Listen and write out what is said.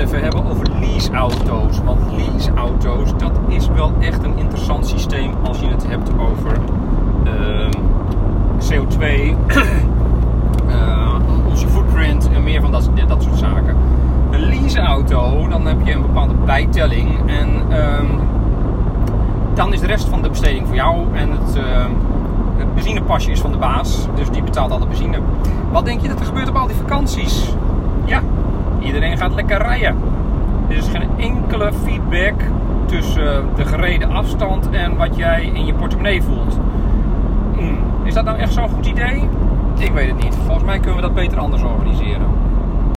even hebben over leaseauto's. Want leaseauto's, dat is wel echt een interessant systeem als je het hebt over ehm, CO2, eh, onze footprint en meer van dat, dat soort zaken. Een leaseauto, dan heb je een bepaalde bijtelling en ehm, dan is de rest van de besteding voor jou en het, ehm, het benzinepasje is van de baas, dus die betaalt al de benzine. Wat denk je dat er gebeurt op al die vakanties? Ja, iedereen gaat lekker rijden. Er is geen enkele feedback tussen de gereden afstand en wat jij in je portemonnee voelt. Hmm, Is dat nou echt zo'n goed idee? Ik weet het niet. Volgens mij kunnen we dat beter anders organiseren.